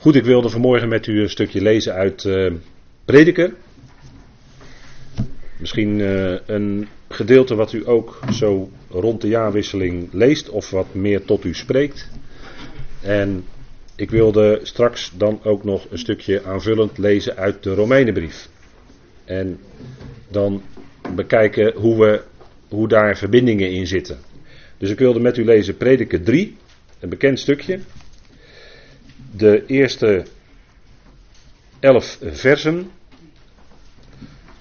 Goed, ik wilde vanmorgen met u een stukje lezen uit uh, Prediker. Misschien uh, een gedeelte wat u ook zo rond de jaarwisseling leest of wat meer tot u spreekt. En ik wilde straks dan ook nog een stukje aanvullend lezen uit de Romeinenbrief. En dan bekijken hoe, we, hoe daar verbindingen in zitten. Dus ik wilde met u lezen Prediker 3, een bekend stukje. De eerste elf versen.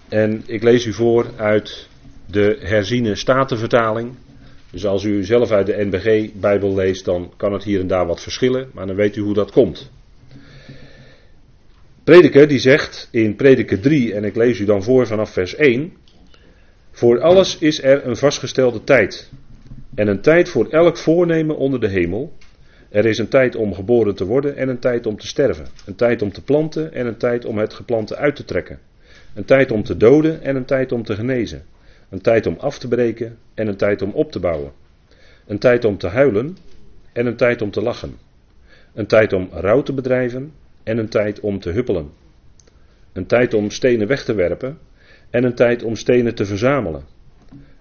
En ik lees u voor uit de herziene statenvertaling. Dus als u zelf uit de NBG-bijbel leest, dan kan het hier en daar wat verschillen, maar dan weet u hoe dat komt. Prediker die zegt in Prediker 3, en ik lees u dan voor vanaf vers 1. Voor alles is er een vastgestelde tijd. En een tijd voor elk voornemen onder de hemel. Er is een tijd om geboren te worden en een tijd om te sterven. Een tijd om te planten en een tijd om het geplante uit te trekken. Een tijd om te doden en een tijd om te genezen. Een tijd om af te breken en een tijd om op te bouwen. Een tijd om te huilen en een tijd om te lachen. Een tijd om rouw te bedrijven en een tijd om te huppelen. Een tijd om stenen weg te werpen en een tijd om stenen te verzamelen.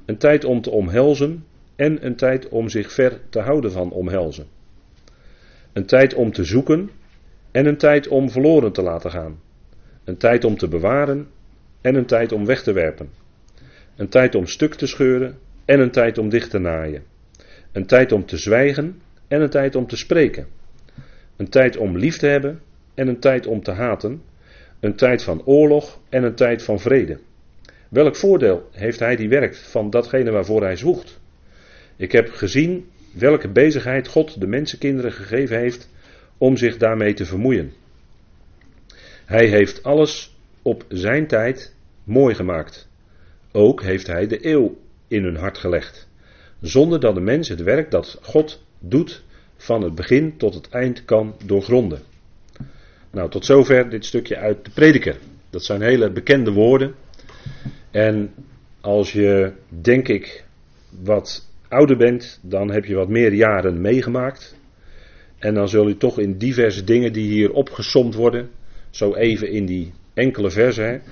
Een tijd om te omhelzen en een tijd om zich ver te houden van omhelzen. Een tijd om te zoeken en een tijd om verloren te laten gaan. Een tijd om te bewaren en een tijd om weg te werpen. Een tijd om stuk te scheuren en een tijd om dicht te naaien. Een tijd om te zwijgen en een tijd om te spreken. Een tijd om lief te hebben en een tijd om te haten. Een tijd van oorlog en een tijd van vrede. Welk voordeel heeft hij die werkt van datgene waarvoor hij zwoegt? Ik heb gezien welke bezigheid God de mensenkinderen gegeven heeft om zich daarmee te vermoeien. Hij heeft alles op zijn tijd mooi gemaakt. Ook heeft hij de eeuw in hun hart gelegd, zonder dat de mens het werk dat God doet van het begin tot het eind kan doorgronden. Nou, tot zover dit stukje uit de prediker. Dat zijn hele bekende woorden. En als je, denk ik, wat ouder bent, dan heb je wat meer jaren meegemaakt. En dan zul je toch in diverse dingen die hier opgesomd worden, zo even in die enkele versen,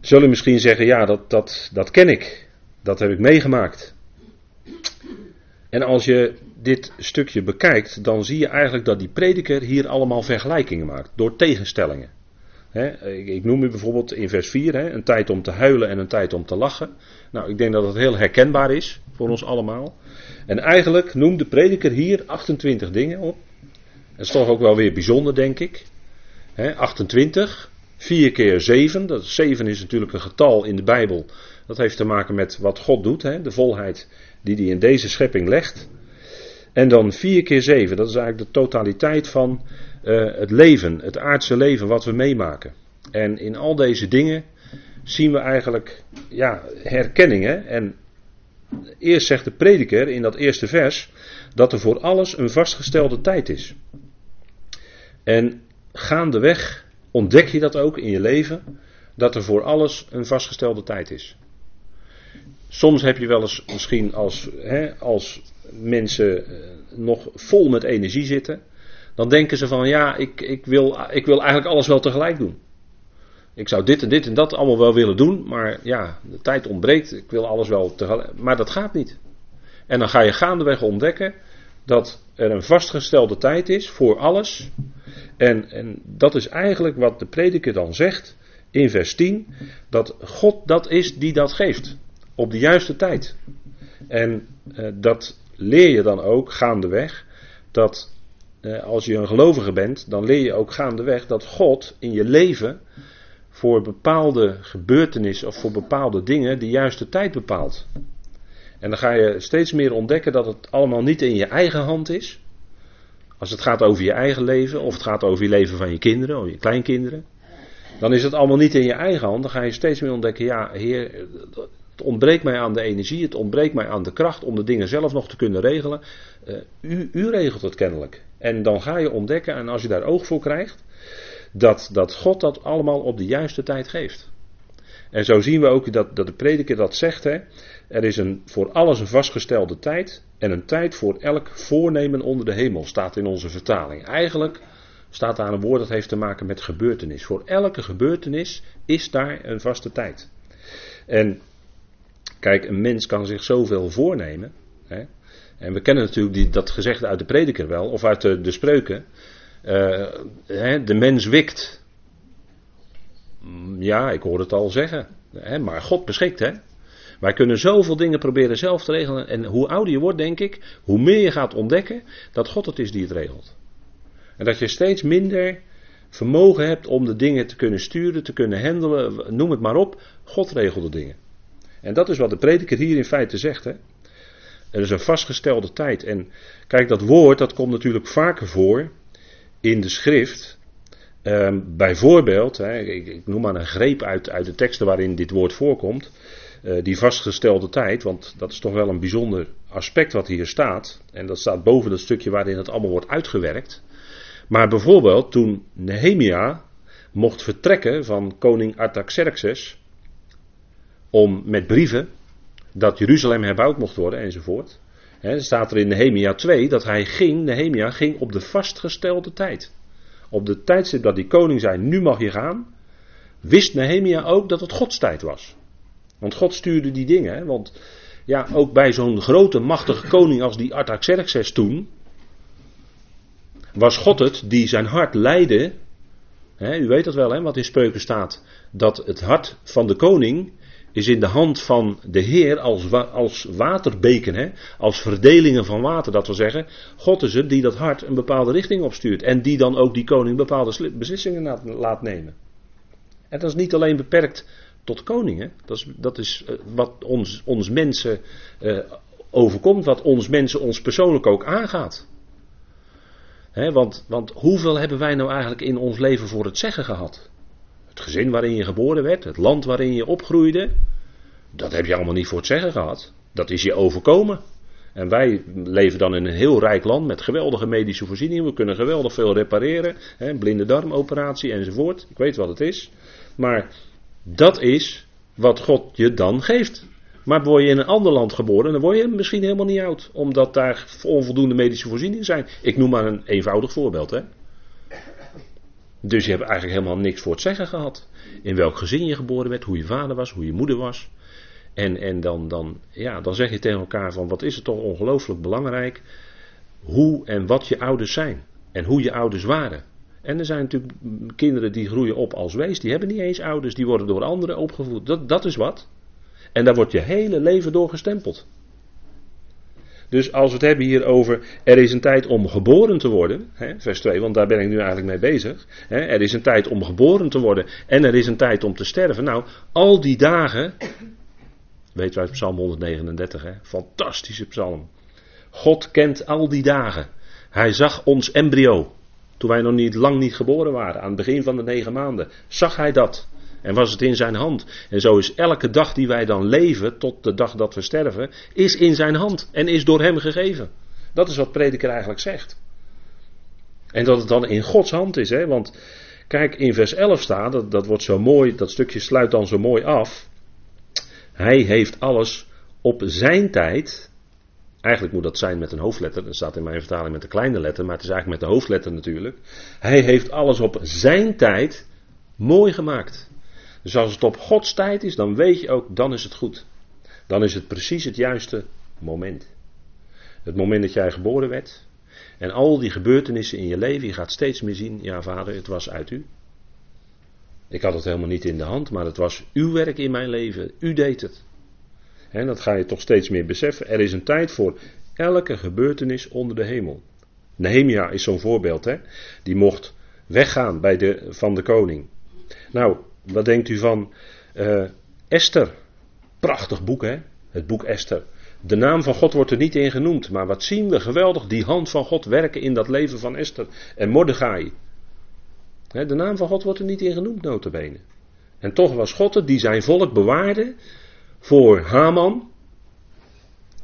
zul je misschien zeggen, ja, dat, dat, dat ken ik. Dat heb ik meegemaakt. En als je dit stukje bekijkt, dan zie je eigenlijk dat die prediker hier allemaal vergelijkingen maakt, door tegenstellingen. Ik noem u bijvoorbeeld in vers 4 een tijd om te huilen en een tijd om te lachen. Nou, ik denk dat dat heel herkenbaar is voor ons allemaal. En eigenlijk noemt de prediker hier 28 dingen op. Dat is toch ook wel weer bijzonder, denk ik. 28, 4 keer 7. Dat 7 is natuurlijk een getal in de Bijbel. Dat heeft te maken met wat God doet, de volheid die hij in deze schepping legt. En dan 4 keer 7, dat is eigenlijk de totaliteit van uh, het leven, het aardse leven wat we meemaken. En in al deze dingen zien we eigenlijk ja, herkenningen. En eerst zegt de prediker in dat eerste vers dat er voor alles een vastgestelde tijd is. En gaandeweg ontdek je dat ook in je leven, dat er voor alles een vastgestelde tijd is. Soms heb je wel eens misschien als, hè, als mensen eh, nog vol met energie zitten, dan denken ze van ja, ik, ik, wil, ik wil eigenlijk alles wel tegelijk doen. Ik zou dit en dit en dat allemaal wel willen doen, maar ja, de tijd ontbreekt. Ik wil alles wel tegelijk. Maar dat gaat niet. En dan ga je gaandeweg ontdekken dat er een vastgestelde tijd is voor alles. En, en dat is eigenlijk wat de prediker dan zegt in vers 10: dat God dat is die dat geeft. Op de juiste tijd. En eh, dat leer je dan ook gaandeweg. Dat als je een gelovige bent, dan leer je ook gaandeweg dat God in je leven voor bepaalde gebeurtenissen of voor bepaalde dingen de juiste tijd bepaalt. En dan ga je steeds meer ontdekken dat het allemaal niet in je eigen hand is. Als het gaat over je eigen leven of het gaat over je leven van je kinderen of je kleinkinderen. Dan is het allemaal niet in je eigen hand. Dan ga je steeds meer ontdekken, ja heer, het ontbreekt mij aan de energie, het ontbreekt mij aan de kracht om de dingen zelf nog te kunnen regelen. Uh, u, u regelt het kennelijk. En dan ga je ontdekken, en als je daar oog voor krijgt, dat, dat God dat allemaal op de juiste tijd geeft. En zo zien we ook dat, dat de prediker dat zegt. Hè? Er is een, voor alles een vastgestelde tijd. En een tijd voor elk voornemen onder de hemel staat in onze vertaling. Eigenlijk staat daar een woord dat heeft te maken met gebeurtenis. Voor elke gebeurtenis is daar een vaste tijd. En kijk, een mens kan zich zoveel voornemen. Hè? En we kennen natuurlijk die, dat gezegde uit de prediker wel, of uit de, de spreuken. Uh, hè, de mens wikt. Ja, ik hoor het al zeggen. Hè, maar God beschikt, hè. Wij kunnen zoveel dingen proberen zelf te regelen. En hoe ouder je wordt, denk ik, hoe meer je gaat ontdekken dat God het is die het regelt. En dat je steeds minder vermogen hebt om de dingen te kunnen sturen, te kunnen handelen, noem het maar op. God regelt de dingen. En dat is wat de prediker hier in feite zegt. Hè? Er is een vastgestelde tijd. En kijk, dat woord dat komt natuurlijk vaker voor in de schrift. Um, bijvoorbeeld, ik, ik, noem maar een greep uit, uit de teksten waarin dit woord voorkomt. Uh, die vastgestelde tijd, want dat is toch wel een bijzonder aspect wat hier staat. En dat staat boven het stukje waarin het allemaal wordt uitgewerkt. Maar bijvoorbeeld toen Nehemia mocht vertrekken van koning Artaxerxes om met brieven dat Jeruzalem herbouwd mocht worden enzovoort. He, staat er in Nehemia 2 dat hij ging, Nehemia ging op de vastgestelde tijd. Op de tijdstip dat die koning zei, nu mag je gaan, wist Nehemia ook dat het Gods tijd was. Want God stuurde die dingen. Want ja, ook bij zo'n grote machtige koning als die Artaxerxes toen, was God het die zijn hart leidde. U weet dat wel, hè, wat in spreuken staat. Dat het hart van de koning is in de hand van de Heer als, als waterbeken, hè, als verdelingen van water. Dat wil zeggen, God is het die dat hart een bepaalde richting opstuurt. En die dan ook die koning bepaalde beslissingen laat nemen. En dat is niet alleen beperkt tot koningen. Dat is, dat is eh, wat ons, ons mensen uh, overkomt, wat ons mensen ons persoonlijk ook aangaat. want, want hoeveel hebben wij nou eigenlijk in ons leven voor het zeggen gehad? Het gezin waarin je geboren werd, het land waarin je opgroeide, dat heb je allemaal niet voor het zeggen gehad. Dat is je overkomen. En wij leven dan in een heel rijk land met geweldige medische voorzieningen. We kunnen geweldig veel repareren. Hè, blinde darmoperatie enzovoort. Ik weet wat het is. Maar dat is wat God je dan geeft. Maar word je in een ander land geboren, dan word je misschien helemaal niet oud. Omdat daar onvoldoende medische voorzieningen zijn. Ik noem maar een eenvoudig voorbeeld. Hè. Dus je hebt eigenlijk helemaal niks voor het zeggen gehad. In welk gezin je geboren werd, hoe je vader was, hoe je moeder was. En, en dan, dan, ja, dan zeg je tegen elkaar van wat is het toch ongelooflijk belangrijk hoe en wat je ouders zijn. En hoe je ouders waren. En er zijn natuurlijk kinderen die groeien op als wees, die hebben niet eens ouders, die worden door anderen opgevoed. Dat, dat is wat. En daar wordt je hele leven door gestempeld. Dus als we het hebben hier over er is een tijd om geboren te worden, hè, vers 2, want daar ben ik nu eigenlijk mee bezig. Hè, er is een tijd om geboren te worden en er is een tijd om te sterven. Nou, al die dagen, weet u uit Psalm 139, hè, fantastische psalm. God kent al die dagen. Hij zag ons embryo, toen wij nog niet lang niet geboren waren, aan het begin van de negen maanden, zag hij dat. En was het in zijn hand. En zo is elke dag die wij dan leven, tot de dag dat we sterven, is in zijn hand en is door hem gegeven. Dat is wat prediker eigenlijk zegt. En dat het dan in Gods hand is, hè? want kijk, in vers 11 staat, dat, dat wordt zo mooi, dat stukje sluit dan zo mooi af. Hij heeft alles op zijn tijd. Eigenlijk moet dat zijn met een hoofdletter. Dat staat in mijn vertaling met een kleine letter, maar het is eigenlijk met de hoofdletter natuurlijk. Hij heeft alles op zijn tijd mooi gemaakt. Dus als het op Gods tijd is, dan weet je ook, dan is het goed. Dan is het precies het juiste moment. Het moment dat jij geboren werd. En al die gebeurtenissen in je leven, je gaat steeds meer zien, ja vader, het was uit u. Ik had het helemaal niet in de hand, maar het was uw werk in mijn leven. U deed het. En dat ga je toch steeds meer beseffen. Er is een tijd voor elke gebeurtenis onder de hemel. Nehemia is zo'n voorbeeld, hè? Die mocht weggaan bij de, van de koning. Nou, wat denkt u van uh, Esther? Prachtig boek, hè? Het boek Esther. De naam van God wordt er niet in genoemd, maar wat zien we geweldig die hand van God werken in dat leven van Esther en Mordechai. De naam van God wordt er niet in genoemd, notabene. En toch was God het die zijn volk bewaarde voor Haman.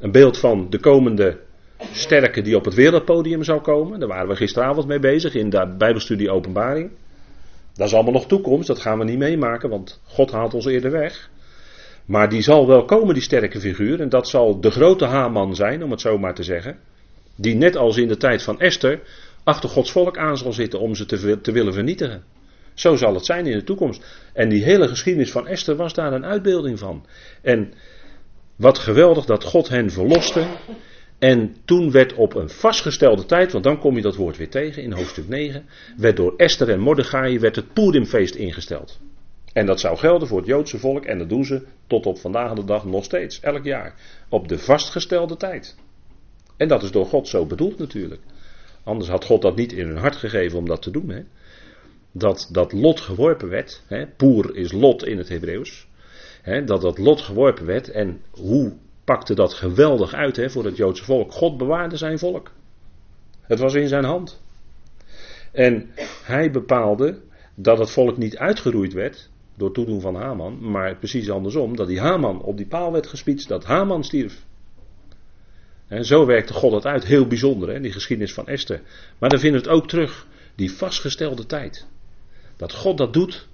Een beeld van de komende sterke die op het wereldpodium zou komen. Daar waren we gisteravond mee bezig in de Bijbelstudie Openbaring. Dat is allemaal nog toekomst, dat gaan we niet meemaken, want God haalt ons eerder weg. Maar die zal wel komen, die sterke figuur, en dat zal de grote Haman zijn, om het zo maar te zeggen. Die net als in de tijd van Esther achter Gods volk aan zal zitten om ze te, willen vernietigen. Zo zal het zijn in de toekomst. En die hele geschiedenis van Esther was daar een uitbeelding van. En wat geweldig dat God hen verloste. En toen werd op een vastgestelde tijd, want dan kom je dat woord weer tegen in hoofdstuk 9, werd door Esther en Mordechai werd het Purimfeest ingesteld. En dat zou gelden voor het Joodse volk en dat doen ze tot op vandaag de dag nog steeds, elk jaar. Op de vastgestelde tijd. En dat is door God zo bedoeld natuurlijk. Anders had God dat niet in hun hart gegeven om dat te doen. Hè? Dat dat lot geworpen werd. Hè? Poer is lot in het Hebreeuws. Hè? Dat dat lot geworpen werd. En hoe pakte dat geweldig uit hè, voor het Joodse volk? God bewaarde zijn volk. Het was in zijn hand. En hij bepaalde dat het volk niet uitgeroeid werd door toedoen van Haman, maar precies andersom, dat die Haman op die paal werd gespietst, dat Haman stierf. En zo werkte God het uit, heel bijzonder, hè, die geschiedenis van Esther. Maar dan vinden we het ook terug, die vastgestelde tijd. Dat God dat doet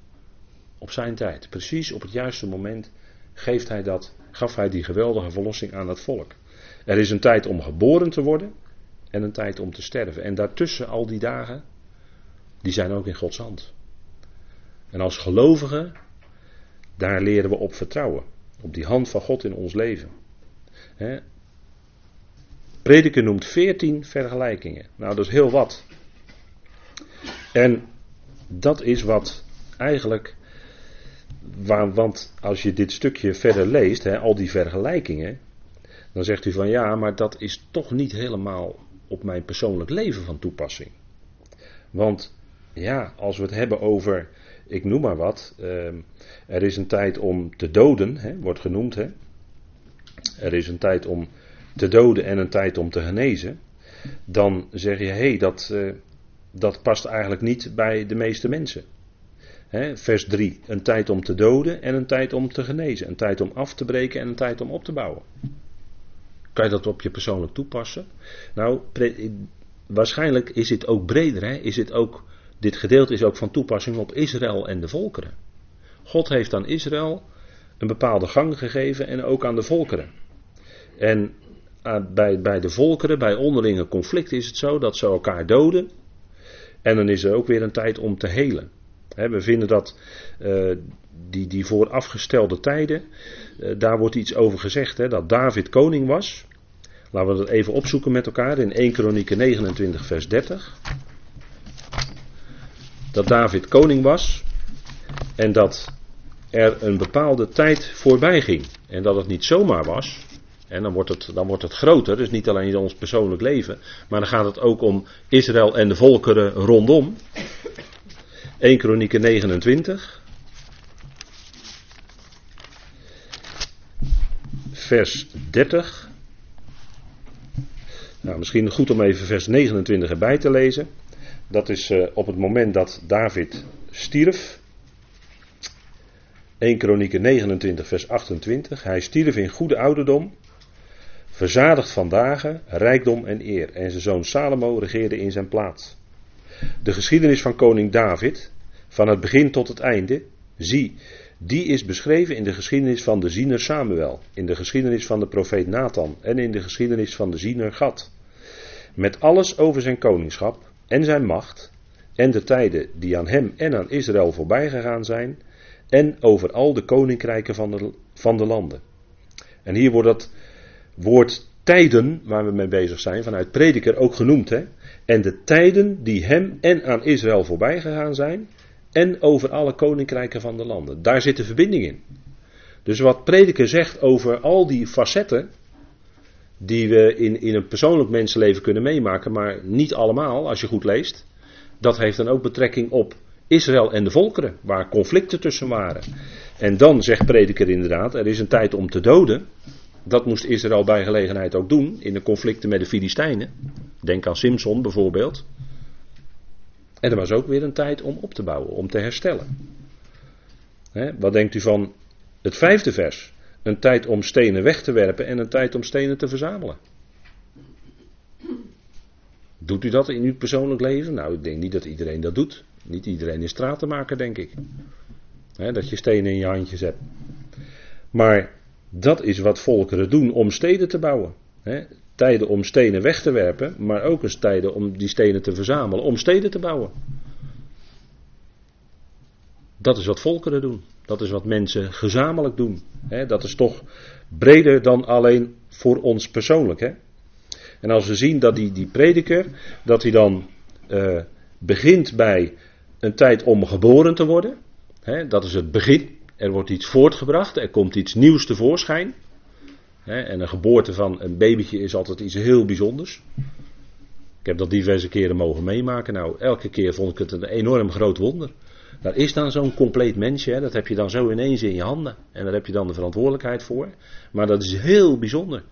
op zijn tijd, precies op het juiste moment geeft hij dat, gaf hij die geweldige verlossing aan het volk. Er is een tijd om geboren te worden en een tijd om te sterven. En daartussen al die dagen, die zijn ook in Gods hand. En als gelovigen, daar leren we op vertrouwen. Op die hand van God in ons leven. Prediker noemt veertien vergelijkingen. Nou, dat is heel wat. En dat is wat eigenlijk. Want als je dit stukje verder leest, al die vergelijkingen. Dan zegt u van ja, maar dat is toch niet helemaal op mijn persoonlijk leven van toepassing. Want ja, als we het hebben over ik noem maar wat. Ehm, er is een tijd om te doden, hè, wordt genoemd. Hè. Er is een tijd om te doden en een tijd om te genezen. Dan zeg je, hé, dat, uh, dat past eigenlijk niet bij de meeste mensen. Vers 3, een tijd om te doden en een tijd om te genezen. Een tijd om af te breken en een tijd om op te bouwen. Kan je dat op je persoonlijk toepassen? Nou, waarschijnlijk is het ook breder. Is het ook dit gedeelte is ook van toepassing op Israël en de volkeren. God heeft aan Israël een bepaalde gang gegeven en ook aan de volkeren. En eh, bij, bij de volkeren, bij onderlinge conflicten is het zo dat ze elkaar doden. En dan is er ook weer een tijd om te helen. We vinden dat uh, die, die voorafgestelde tijden, uh, daar wordt iets over gezegd, dat David koning was. Laten we dat even opzoeken met elkaar in 1 Kronieken 29 vers 30 dat David koning was en dat er een bepaalde tijd voorbij ging. En dat het niet zomaar was. En dan wordt het, dan wordt het groter, dus niet alleen in ons persoonlijk leven, maar dan gaat het ook om Israël en de volkeren rondom. 1 Kronieken 29. Vers 30. Nou, misschien goed om even vers 29 erbij te lezen. Dat is uh, op het moment dat David stierf. 1 Kronieken 29, vers 28. Hij stierf in goede ouderdom, verzadigd van dagen, rijkdom en eer. En zijn zoon Salomo regeerde in zijn plaats. De geschiedenis van koning David, van het begin tot het einde, zie, die is beschreven in de geschiedenis van de ziener Samuel, in de geschiedenis van de profeet Nathan en in de geschiedenis van de ziener Gad. Met alles over zijn koningschap, en zijn macht en de tijden die aan hem en aan Israël voorbij gegaan zijn en over al de koninkrijken van de, van de landen. En hier wordt dat woord tijden waar we mee bezig zijn vanuit prediker ook genoemd. Hè? En de tijden die hem en aan Israël voorbij gegaan zijn en over alle koninkrijken van de landen. Daar zit de verbinding in. Dus wat prediker zegt over al die facetten, die we in, in een persoonlijk mensenleven kunnen meemaken, maar niet allemaal als je goed leest. Dat heeft dan ook betrekking op Israël en de volkeren, waar conflicten tussen waren. En dan zegt prediker inderdaad, er is een tijd om te doden. Dat moest Israël bij gelegenheid ook doen in de conflicten met de Filistijnen. Denk aan Simson bijvoorbeeld. En er was ook weer een tijd om op te bouwen, om te herstellen. wat denkt u van het vijfde vers? Een tijd om stenen weg te werpen en een tijd om stenen te verzamelen. Doet u dat in uw persoonlijk leven? Nou, ik denk niet dat iedereen dat doet. Niet iedereen is stratenmaker, denk ik. dat je stenen in je handjes hebt. Maar dat is wat volkeren doen om steden te bouwen. tijden om stenen weg te werpen, maar ook eens tijden om die stenen te verzamelen, om steden te bouwen. Dat is wat volkeren doen. Dat is wat mensen gezamenlijk doen. dat is toch breder dan alleen voor ons persoonlijk. En als we zien dat die, die prediker, dat hij dan uh, begint bij een tijd om geboren te worden. Dat is het begin. Er wordt iets voortgebracht, er komt iets nieuws tevoorschijn. Hè, en een geboorte van een babytje is altijd iets heel bijzonders. Ik heb dat diverse keren mogen meemaken. Nou, elke keer vond ik het een enorm groot wonder. Daar is dan zo'n compleet mensje, dat heb je dan zo ineens in je handen. En daar heb je dan de verantwoordelijkheid voor. Maar dat is heel bijzonder.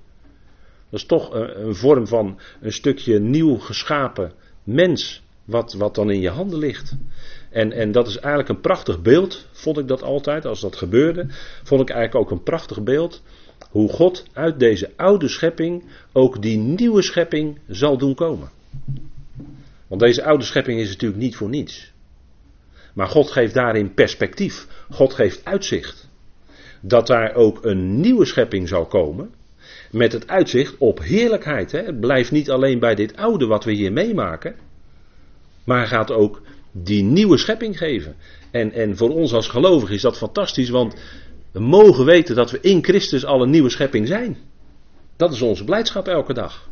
Dat is toch een, een vorm van een stukje nieuw geschapen mens, wat, wat dan in je handen ligt. En, en dat is eigenlijk een prachtig beeld, vond ik dat altijd, als dat gebeurde. Vond ik eigenlijk ook een prachtig beeld. Hoe God uit deze oude schepping ook die nieuwe schepping zal doen komen. Want deze oude schepping is natuurlijk niet voor niets. Maar God geeft daarin perspectief. God geeft uitzicht. Dat daar ook een nieuwe schepping zal komen. Met het uitzicht op heerlijkheid. Hè. Het blijft niet alleen bij dit oude wat we hier meemaken. Maar gaat ook die nieuwe schepping geven. En, en voor ons als gelovigen is dat fantastisch, want we mogen weten dat we in Christus al een nieuwe schepping zijn. Dat is onze blijdschap elke dag.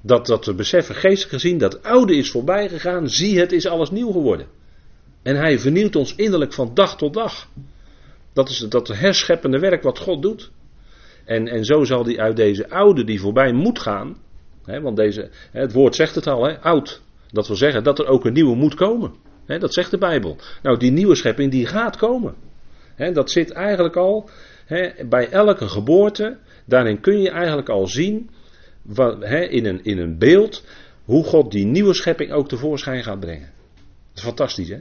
Dat, dat we beseffen, geestelijk gezien, dat oude is voorbij gegaan, zie het is alles nieuw geworden. En hij vernieuwt ons innerlijk van dag tot dag. Dat is dat herscheppende werk wat God doet. En, en zo zal hij uit deze oude die voorbij moet gaan. Hè, want deze, het woord zegt het al, hè, oud. Dat wil zeggen dat er ook een nieuwe moet komen. Dat zegt de Bijbel. Nou, die nieuwe schepping die gaat komen. Dat zit eigenlijk al bij elke geboorte. Daarin kun je eigenlijk al zien wat, in, een, in een beeld hoe God die nieuwe schepping ook tevoorschijn gaat brengen. Dat is fantastisch, hè?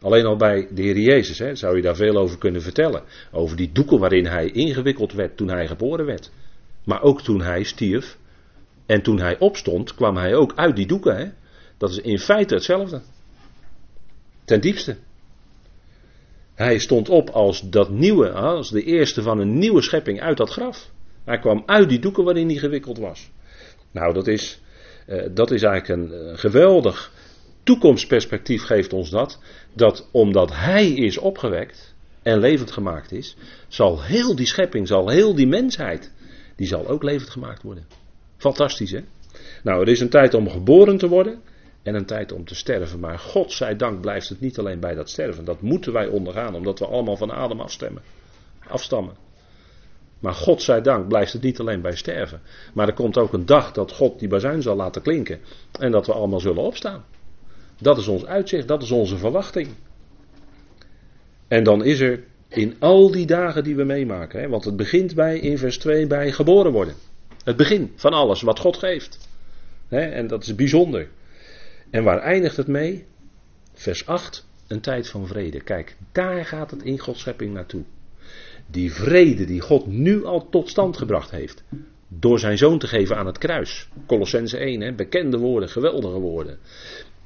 Alleen al bij de Heer Jezus zou je daar veel over kunnen vertellen. Over die doeken waarin hij ingewikkeld werd toen hij geboren werd. Maar ook toen hij stierf. En toen hij opstond, kwam hij ook uit die doeken. Hè. Dat is in feite hetzelfde. Ten diepste. Hij stond op als dat nieuwe, als de eerste van een nieuwe schepping uit dat graf. Hij kwam uit die doeken waarin hij gewikkeld was. Nou, dat is, uh, dat is eigenlijk een uh, geweldig toekomstperspectief geeft ons dat. Dat omdat hij is opgewekt en levend gemaakt is, zal heel die schepping, zal heel die mensheid, die zal ook levend gemaakt worden. Fantastisch hè? Nou, er is een tijd om geboren te worden en een tijd om te sterven. Maar God zij dank blijft het niet alleen bij dat sterven. Dat moeten wij ondergaan, omdat we allemaal van adem afstemmen, afstammen. Maar God zij dank blijft het niet alleen bij sterven. Maar er komt ook een dag dat God die bazuin zal laten klinken. En dat we allemaal zullen opstaan. Dat is ons uitzicht, dat is onze verwachting. En dan is er in al die dagen die we meemaken, hè, want het begint bij, in vers 2, bij geboren worden. Het begin van alles wat God geeft. En dat is bijzonder. En waar eindigt het mee? Vers 8, een tijd van vrede. Kijk, daar gaat het in Gods schepping naartoe. Die vrede die God nu al tot stand gebracht heeft. Door zijn zoon te geven aan het kruis. Colossense 1, hè, bekende woorden, geweldige woorden.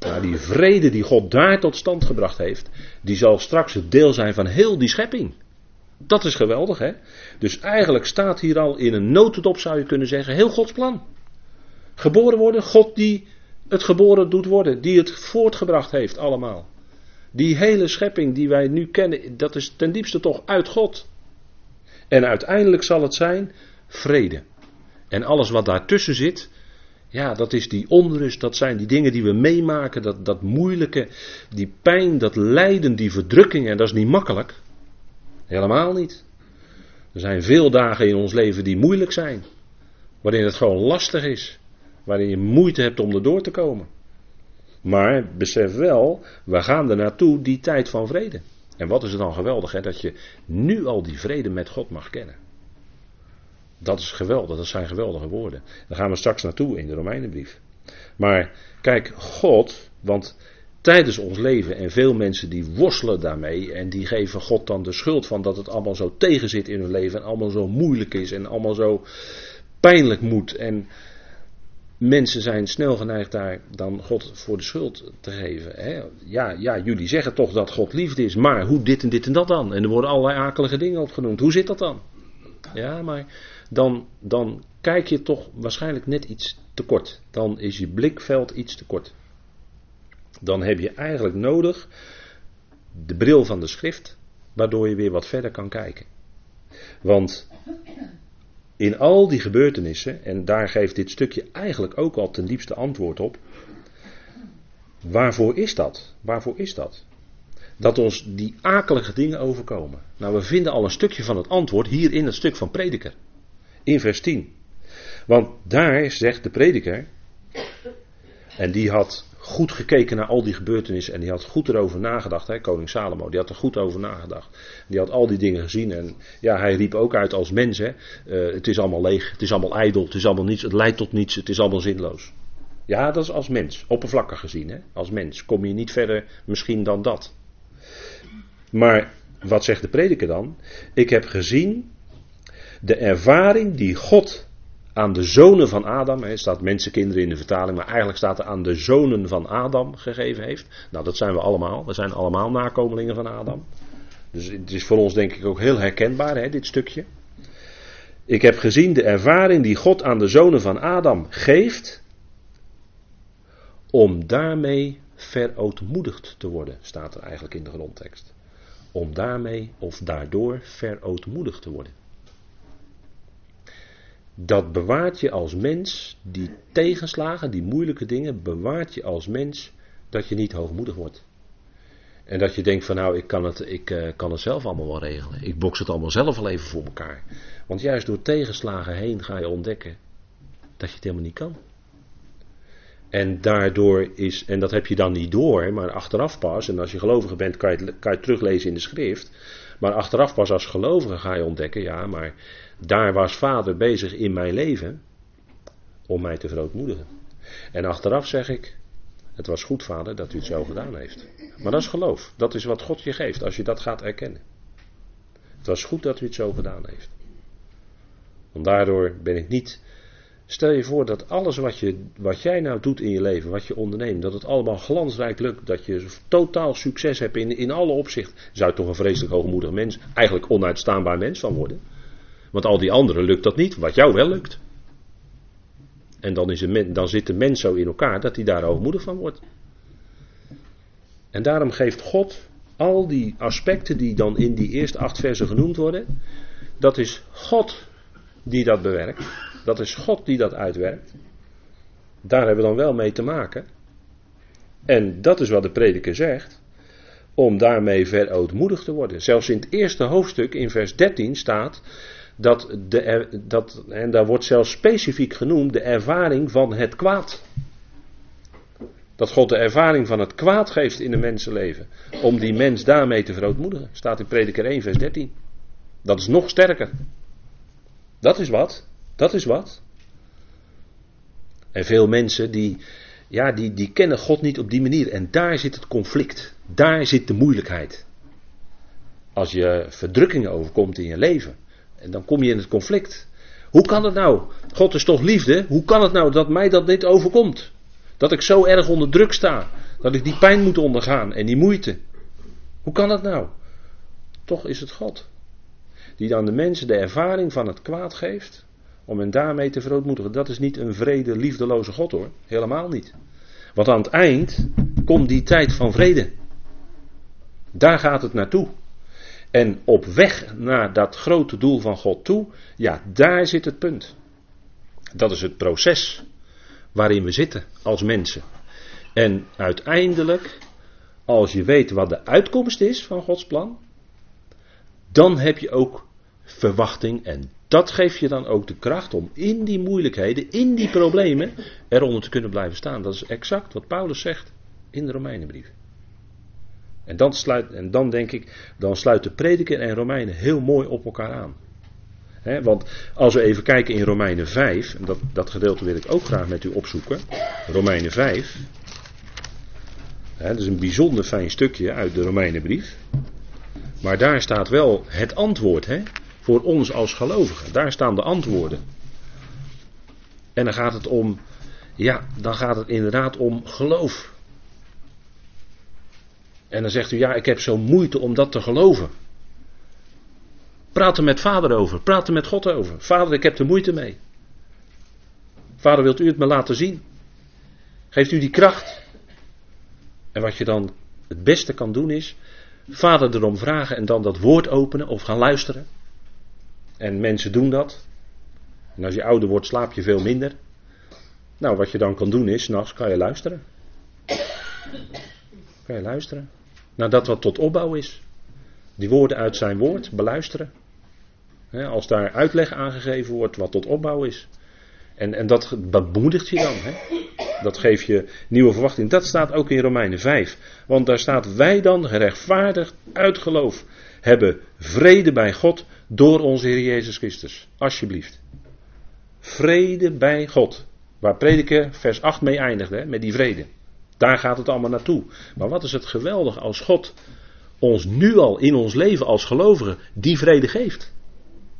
Maar die vrede die God daar tot stand gebracht heeft, die zal straks het deel zijn van heel die schepping. Dat is geweldig, hè? Dus eigenlijk staat hier al in een notendop, zou je kunnen zeggen, heel Gods plan. Geboren worden, God die het geboren doet worden, die het voortgebracht heeft allemaal. Die hele schepping die wij nu kennen, dat is ten diepste toch uit God. En uiteindelijk zal het zijn vrede. En alles wat daartussen zit, ja, dat is die onrust, dat zijn die dingen die we meemaken, dat, dat moeilijke, die pijn, dat lijden, die verdrukking. En dat is niet makkelijk. Helemaal niet. Er zijn veel dagen in ons leven die moeilijk zijn. Waarin het gewoon lastig is. Waarin je moeite hebt om er door te komen. Maar besef wel, we gaan er naartoe die tijd van vrede. En wat is het dan geweldig, hè, dat je nu al die vrede met God mag kennen. Dat is geweldig, dat zijn geweldige woorden. Daar gaan we straks naartoe in de Romeinenbrief. Maar kijk, God, want tijdens ons leven en veel mensen die worstelen daarmee en die geven God dan de schuld van dat het allemaal zo tegenzit in hun leven en allemaal zo moeilijk is en allemaal zo pijnlijk moet. En mensen zijn snel geneigd daar dan God voor de schuld te geven. Hè? Ja, ja, jullie zeggen toch dat God liefde is, maar hoe dit en dit en dat dan? En er worden allerlei akelige dingen opgenoemd. Hoe zit dat dan? Ja, maar dan, dan kijk je toch waarschijnlijk net iets te kort. Dan is je blikveld iets te kort. Dan heb je eigenlijk nodig de bril van de schrift, waardoor je weer wat verder kan kijken. Want in al die gebeurtenissen, en daar geeft dit stukje eigenlijk ook al ten diepste antwoord op. Waarvoor is dat? Waarvoor is dat? Dat ons die akelige dingen overkomen. Nou, we vinden al een stukje van het antwoord hier in het stuk van Prediker. In vers 10. Want daar zegt de prediker, en die had goed gekeken naar al die gebeurtenissen en die had goed erover nagedacht, hè, koning Salomo, die had er goed over nagedacht. Die had al die dingen gezien en ja, hij riep ook uit als mens, hè, uh, het is allemaal leeg, het is allemaal ijdel, het is allemaal niets, het leidt tot niets, het is allemaal zinloos. Ja, dat is als mens, oppervlakkig gezien, hè, als mens kom je niet verder misschien dan dat. Maar wat zegt de prediker dan? Ik heb gezien de ervaring die God aan de zonen van Adam, er staat mensenkinderen in de vertaling, maar eigenlijk staat er aan de zonen van Adam gegeven heeft. Nou, dat zijn we allemaal. We zijn allemaal nakomelingen van Adam. Dus het is voor ons denk ik ook heel herkenbaar, hè, dit stukje. Ik heb gezien de ervaring die God aan de zonen van Adam geeft, om daarmee verootmoedigd te worden, staat er eigenlijk in de grondtekst. Om daarmee of daardoor verootmoedigd te worden dat bewaart je als mens, die tegenslagen, die moeilijke dingen, bewaart je als mens dat je niet hoogmoedig wordt. En dat je denkt van nou, ik kan het, ik, uh, kan het zelf allemaal wel regelen. Ik boks het allemaal zelf wel even voor elkaar. Want juist door tegenslagen heen ga je ontdekken dat je het helemaal niet kan. En daardoor is, en dat heb je dan niet door, maar achteraf pas, en als je gelovige bent kan je het, kan je het teruglezen in de schrift. Maar achteraf pas als gelovige ga je ontdekken, ja, maar daar was vader bezig in mijn leven om mij te verootmoedigen. En achteraf zeg ik, het was goed vader dat u het zo gedaan heeft. Maar dat is geloof. Dat is wat God je geeft als je dat gaat erkennen. Het was goed dat u het zo gedaan heeft. Want daardoor ben ik niet. Stel je voor dat alles wat, je, wat jij nou doet in je leven, wat je onderneemt, dat het allemaal glansrijk lukt, dat je totaal succes hebt in, in alle opzichten. Zou je toch een vreselijk hoogmoedig mens, eigenlijk onuitstaanbaar mens van worden. Want al die anderen lukt dat niet, wat jou wel lukt. En dan, is een, dan zit de mens zo in elkaar dat hij daar hoogmoedig van wordt. En daarom geeft God al die aspecten die dan in die eerste acht versen genoemd worden. Dat is God die dat bewerkt. Dat is God die dat uitwerkt. Daar hebben we dan wel mee te maken. En dat is wat de prediker zegt. Om daarmee verootmoedigd te worden. Zelfs in het eerste hoofdstuk, in vers 13, staat dat, de, dat, en daar wordt zelfs specifiek genoemd, de ervaring van het kwaad. Dat God de ervaring van het kwaad geeft in een mensenleven. Om die mens daarmee te verootmoedigen. Staat in Prediker 1, vers 13. Dat is nog sterker. Dat is wat. Dat is wat. En veel mensen die, ja, die, die kennen God niet op die manier. En daar zit het conflict. Daar zit de moeilijkheid. Als je verdrukkingen overkomt in je leven. En dan kom je in het conflict. Hoe kan het nou? God is toch liefde? Hoe kan het nou dat mij dat niet overkomt? Dat ik zo erg onder druk sta. Dat ik die pijn moet ondergaan en die moeite. Hoe kan dat nou? Toch is het God. Die dan de mensen de ervaring van het kwaad geeft. Om hen daarmee te verootmoedigen. Dat is niet een vrede, liefdeloze God hoor. Helemaal niet. Want aan het eind komt die tijd van vrede. Daar gaat het naartoe. En op weg naar dat grote doel van God toe, ja, daar zit het punt. Dat is het proces waarin we zitten als mensen. En uiteindelijk, als je weet wat de uitkomst is van Gods plan, dan heb je ook verwachting en dat geeft je dan ook de kracht om in die moeilijkheden, in die problemen, eronder te kunnen blijven staan. Dat is exact wat Paulus zegt in de Romeinenbrief. En dan, sluit, en dan denk ik, dan sluiten prediker en Romeinen heel mooi op elkaar aan. want als we even kijken in Romeinen 5, en dat, dat gedeelte wil ik ook graag met u opzoeken. Romeinen 5. dat is een bijzonder fijn stukje uit de Romeinenbrief. Maar daar staat wel het antwoord voor ons als gelovigen. Daar staan de antwoorden. En dan gaat het om, ja, dan gaat het inderdaad om geloof. En dan zegt u, ja, ik heb zo moeite om dat te geloven. Praat er met vader over, praat er met God over. Vader, ik heb er moeite mee. Vader, wilt u het me laten zien? Geeft u die kracht? En wat je dan het beste kan doen is, Vader erom vragen en dan dat woord openen of gaan luisteren. En mensen doen dat. En als je ouder wordt, slaap je veel minder. Nou, wat je dan kan doen is, s'nachts kan je luisteren. Kan je luisteren. Naar dat wat tot opbouw is. Die woorden uit zijn woord, beluisteren. als daar uitleg aangegeven wordt wat tot opbouw is. En, en dat bemoedigt je dan. Dat geeft je nieuwe verwachting. Dat staat ook in Romeinen 5. Want daar staat wij dan gerechtvaardigd uit geloof. Hebben vrede bij God door onze Heer Jezus Christus. Alsjeblieft. Vrede bij God. Waar prediker vers 8 mee eindigde, met die vrede. Daar gaat het allemaal naartoe. Maar wat is het geweldig als God ons nu al in ons leven als gelovigen die vrede geeft.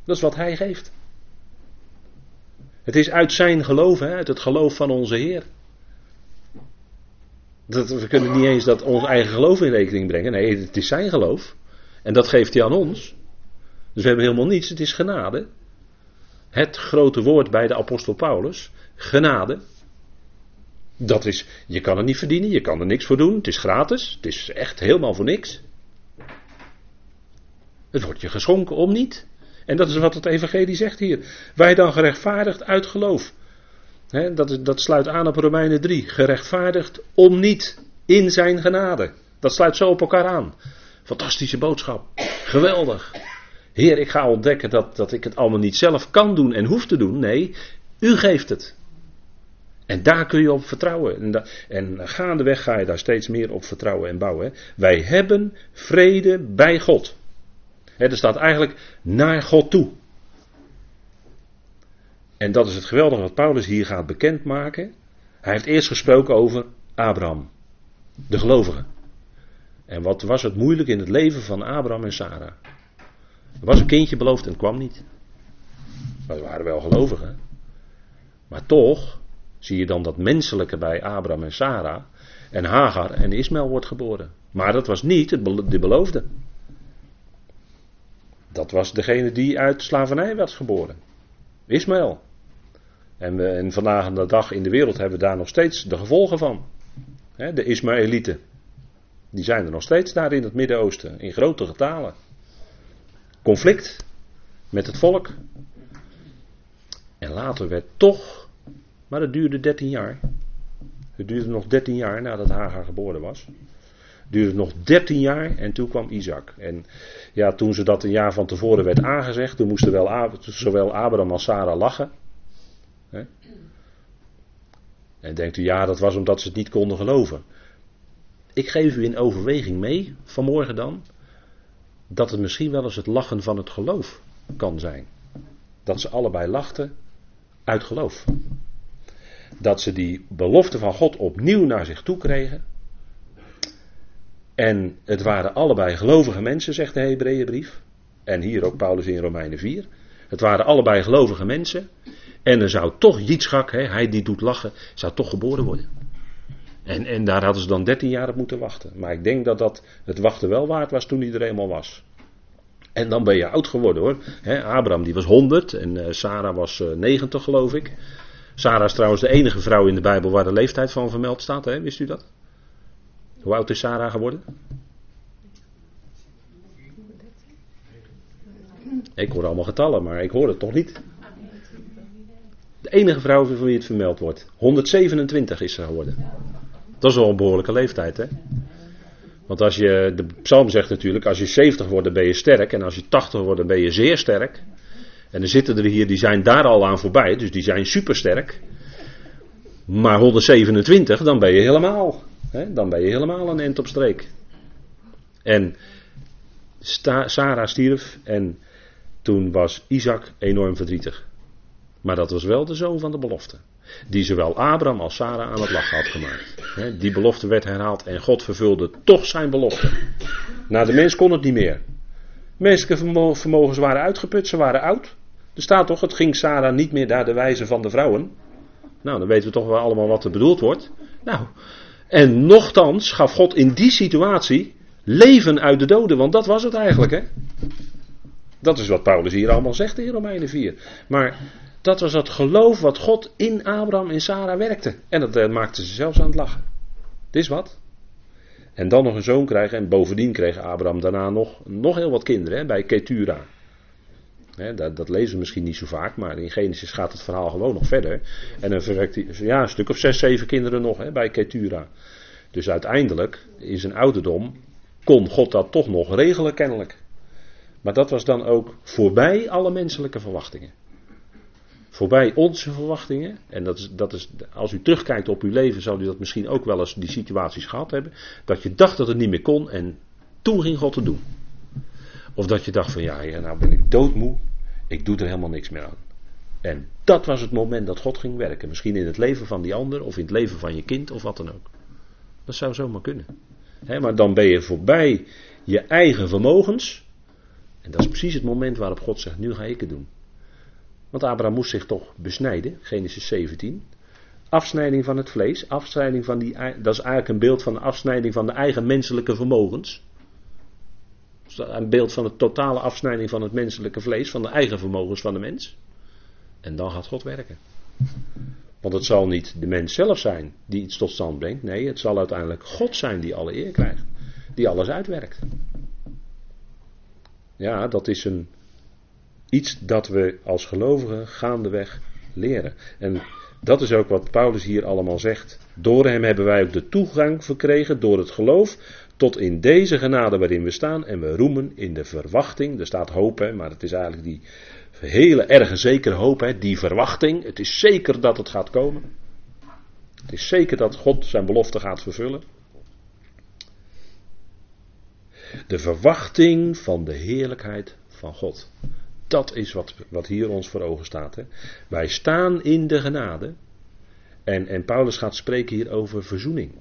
Dat is wat Hij geeft. Het is uit zijn geloof, hè, uit het geloof van onze Heer. Dat, we kunnen niet eens dat ons eigen geloof in rekening brengen. Nee, het is zijn geloof. En dat geeft hij aan ons. Dus we hebben helemaal niets. Het is genade. Het grote woord bij de apostel Paulus. Genade. Dat is, je kan het niet verdienen, je kan er niks voor doen. Het is gratis. Het is echt helemaal voor niks. Het wordt je geschonken om niet. En dat is wat het Evangelie zegt hier. Wij dan gerechtvaardigd uit geloof. dat, dat sluit aan op Romeinen 3. Gerechtvaardigd om niet in zijn genade. Dat sluit zo op elkaar aan. Fantastische boodschap. Geweldig. Heer, ik ga ontdekken dat, dat ik het allemaal niet zelf kan doen en hoef te doen. Nee, u geeft het. En daar kun je op vertrouwen. En, gaandeweg ga je daar steeds meer op vertrouwen en bouwen. Wij hebben vrede bij God. er staat eigenlijk naar God toe. En dat is het geweldige wat Paulus hier gaat bekendmaken. Hij heeft eerst gesproken over Abraham, de gelovige. En wat was het moeilijk in het leven van Abraham en Sarah? Er was een kindje beloofd en het kwam niet. Maar ze waren wel gelovigen. Maar toch zie je dan dat menselijke bij Abraham en Sarah. En Hagar en Ismaël wordt geboren. Maar dat was niet de beloofde. Dat was degene die uit slavernij werd geboren. Ismaël. En, en vandaag de dag in de wereld hebben we daar nog steeds de gevolgen van. de Ismaëlieten. Die zijn er nog steeds daar in het Midden-Oosten. In grote getalen. Conflict met het volk. En later werd toch maar dat duurde 13 jaar. Het duurde nog 13 jaar nadat Hagar geboren was. Het duurde nog 13 jaar en toen kwam Isaac. En ja, toen ze dat een jaar van tevoren werd aangezegd, toen moesten wel, zowel Abraham als Sarah lachen. En denkt u, ja, dat was omdat ze het niet konden geloven. Ik geef u in overweging mee, vanmorgen dan, dat het misschien wel eens het lachen van het geloof kan zijn. Dat ze allebei lachten uit geloof dat ze die belofte van God opnieuw naar zich toe kregen. En het waren allebei gelovige mensen, zegt de Hebreeënbrief. En hier ook Paulus in Romeinen 4. Het waren allebei gelovige mensen. En er zou toch Jitschak, hij die doet lachen, zou toch geboren worden. En, en daar hadden ze dan 13 jaar op moeten wachten. Maar ik denk dat dat het wachten wel waard was toen hij er eenmaal was. En dan ben je oud geworden hoor. Abraham die was 100 en uh, Sarah was 90 eh, geloof ik. Sarah is trouwens de enige vrouw in de Bijbel waar de leeftijd van vermeld staat. Hè? Wist u dat? Hoe oud is Sarah geworden? Ik hoor allemaal getallen, maar ik hoor het toch niet. De enige vrouw voor wie het vermeld wordt. 127 is ze geworden. Dat is wel een behoorlijke leeftijd, hè? Want als je, de psalm zegt natuurlijk, als je 70 wordt, dan ben je sterk. En als je 80 wordt, dan ben je zeer sterk. En er zitten er hier die zijn daar al aan voorbij, dus die zijn supersterk. Maar 127, dan ben je helemaal. Hè, dan ben je helemaal een end op streek. En Sarah stierf en toen was Isaac enorm verdrietig. Maar dat was wel de zoon van de belofte. Die zowel Abraham als Sarah aan het lachen had gemaakt. Die belofte werd herhaald en God vervulde toch zijn belofte. Na de mens kon het niet meer. Menselijke vermogens waren uitgeput, ze waren oud. Er staat toch, het ging Sarah niet meer naar de wijze van de vrouwen. Nou, dan weten we toch wel allemaal wat er bedoeld wordt. Nou, en nochtans gaf God in die situatie leven uit de doden, want dat was het eigenlijk, hè. Dat is wat Paulus hier allemaal zegt in Romeinen 4. Maar Dat was het geloof wat God in Abraham en Sarah werkte. En dat uh, maakte ze zelfs aan het lachen. Dit is wat. En dan nog een zoon krijgen. En bovendien kreeg Abraham daarna nog, nog heel wat kinderen hè, bij Ketura. Dat, dat, lezen we misschien niet zo vaak, maar in Genesis gaat het verhaal gewoon nog verder. En dan verwekt hij ja, een stuk of zes, zeven kinderen nog bij Ketura. Dus uiteindelijk, in zijn ouderdom, kon God dat toch nog regelen kennelijk. Maar dat was dan ook voorbij alle menselijke verwachtingen. Voorbij onze verwachtingen. En dat is, dat is, als u terugkijkt op uw leven, zou u dat misschien ook wel eens die situaties gehad hebben. Dat je dacht dat het niet meer kon en toen ging God het doen. Of dat je dacht van ja, ja nou ben ik doodmoe. Ik doe er helemaal niks meer aan. En dat was het moment dat God ging werken. Misschien in het leven van die ander of in het leven van je kind of wat dan ook. Dat zou zomaar kunnen. maar dan ben je voorbij je eigen vermogens. En dat is precies het moment waarop God zegt: Nu ga ik het doen. Want Abraham moest zich toch besnijden, Genesis 17. Afsnijding van het vlees, afsnijding van die, dat is eigenlijk een beeld van de afsnijding van de eigen menselijke vermogens. Een beeld van de totale afsnijding van het menselijke vlees, van de eigen vermogens van de mens. En dan gaat God werken. Want het zal niet de mens zelf zijn die iets tot stand brengt. Nee, het zal uiteindelijk God zijn die alle eer krijgt. Die alles uitwerkt. Ja, dat is een, iets dat we als gelovigen gaandeweg leren. En dat is ook wat Paulus hier allemaal zegt. Door hem hebben wij ook de toegang verkregen door het geloof tot in deze genade waarin we staan. En we roemen in de verwachting. Er staat hoop, hè, maar het is eigenlijk die hele erge zekere hoop, hè, die verwachting. Het is zeker dat het gaat komen. Het is zeker dat God zijn belofte gaat vervullen. De verwachting van de heerlijkheid van God. Dat is wat, wat hier ons voor ogen staat. Hè. Wij staan in de genade. En, en Paulus gaat spreken hier over verzoening.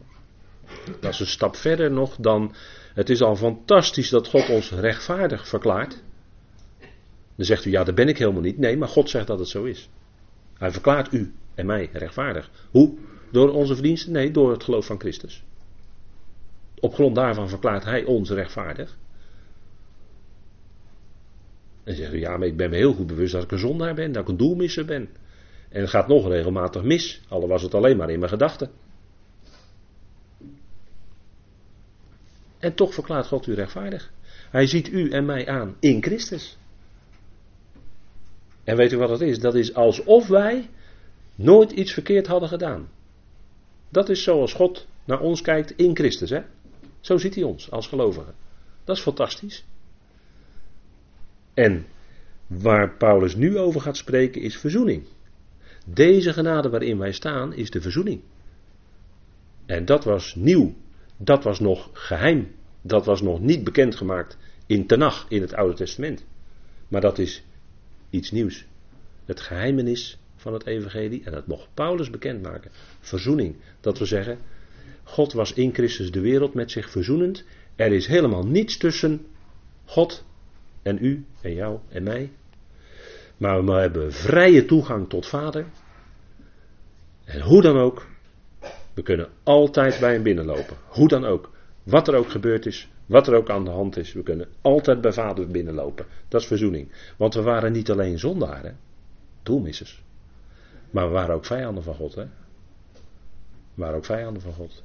Dat is een stap verder nog dan. Het is al fantastisch dat God ons rechtvaardig verklaart. Dan zegt u, ja, dat ben ik helemaal niet. Nee, maar God zegt dat het zo is. Hij verklaart u en mij rechtvaardig. Hoe? Door onze verdiensten? Nee, door het geloof van Christus. Op grond daarvan verklaart hij ons rechtvaardig. En zegt u, ja, maar ik ben me heel goed bewust dat ik een zondaar ben, dat ik een doelmisser ben. En het gaat nog regelmatig mis, al was het alleen maar in mijn gedachten. En toch verklaart God u rechtvaardig. Hij ziet u en mij aan in Christus. En weet u wat dat is? Dat is alsof wij nooit iets verkeerd hadden gedaan. Dat is zoals God naar ons kijkt in Christus. Hè? Zo ziet hij ons als gelovigen. Dat is fantastisch. En waar Paulus nu over gaat spreken is verzoening. Deze genade waarin wij staan is de verzoening. En dat was nieuw. Dat was nog geheim. Dat was nog niet bekendgemaakt in Tenach, in het Oude Testament. Maar dat is iets nieuws. Het geheimenis van het evangelie en dat mocht Paulus bekendmaken. Verzoening. Dat we zeggen, God was in Christus de wereld met zich verzoenend. Er is helemaal niets tussen God en u en jou en mij. Maar we hebben vrije toegang tot Vader. En hoe dan ook, we kunnen altijd bij hem binnenlopen. Hoe dan ook. Wat er ook gebeurd is, wat er ook aan de hand is, we kunnen altijd bij Vader binnenlopen. Dat is verzoening. Want we waren niet alleen zondaren, doelmissers. Maar we waren ook vijanden van God. Hè? We waren ook vijanden van God.